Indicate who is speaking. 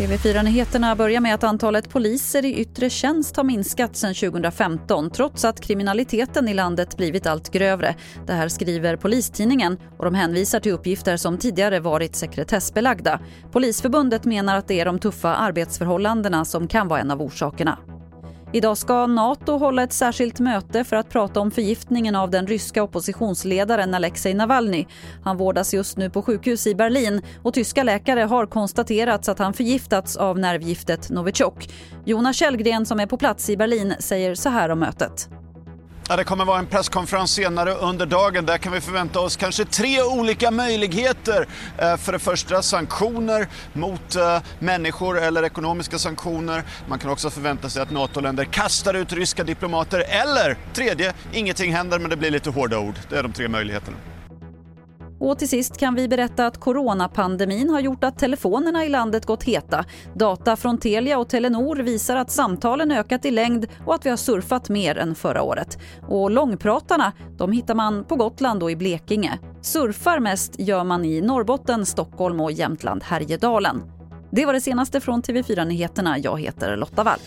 Speaker 1: TV4-nyheterna börjar med att antalet poliser i yttre tjänst har minskat sedan 2015 trots att kriminaliteten i landet blivit allt grövre. Det här skriver Polistidningen och de hänvisar till uppgifter som tidigare varit sekretessbelagda. Polisförbundet menar att det är de tuffa arbetsförhållandena som kan vara en av orsakerna. Idag ska Nato hålla ett särskilt möte för att prata om förgiftningen av den ryska oppositionsledaren Alexej Navalny. Han vårdas just nu på sjukhus i Berlin och tyska läkare har konstaterat att han förgiftats av nervgiftet Novichok. Jonas Källgren som är på plats i Berlin säger så här om mötet.
Speaker 2: Ja, det kommer vara en presskonferens senare under dagen. Där kan vi förvänta oss kanske tre olika möjligheter. Eh, för det första sanktioner mot eh, människor eller ekonomiska sanktioner. Man kan också förvänta sig att NATO-länder kastar ut ryska diplomater. Eller tredje, ingenting händer men det blir lite hårda ord. Det är de tre möjligheterna.
Speaker 1: Och till sist kan vi berätta att coronapandemin har gjort att telefonerna i landet gått heta. Data från Telia och Telenor visar att samtalen ökat i längd och att vi har surfat mer än förra året. Och långpratarna, de hittar man på Gotland och i Blekinge. Surfar mest gör man i Norrbotten, Stockholm och Jämtland Härjedalen. Det var det senaste från TV4 Nyheterna. Jag heter Lotta Wall.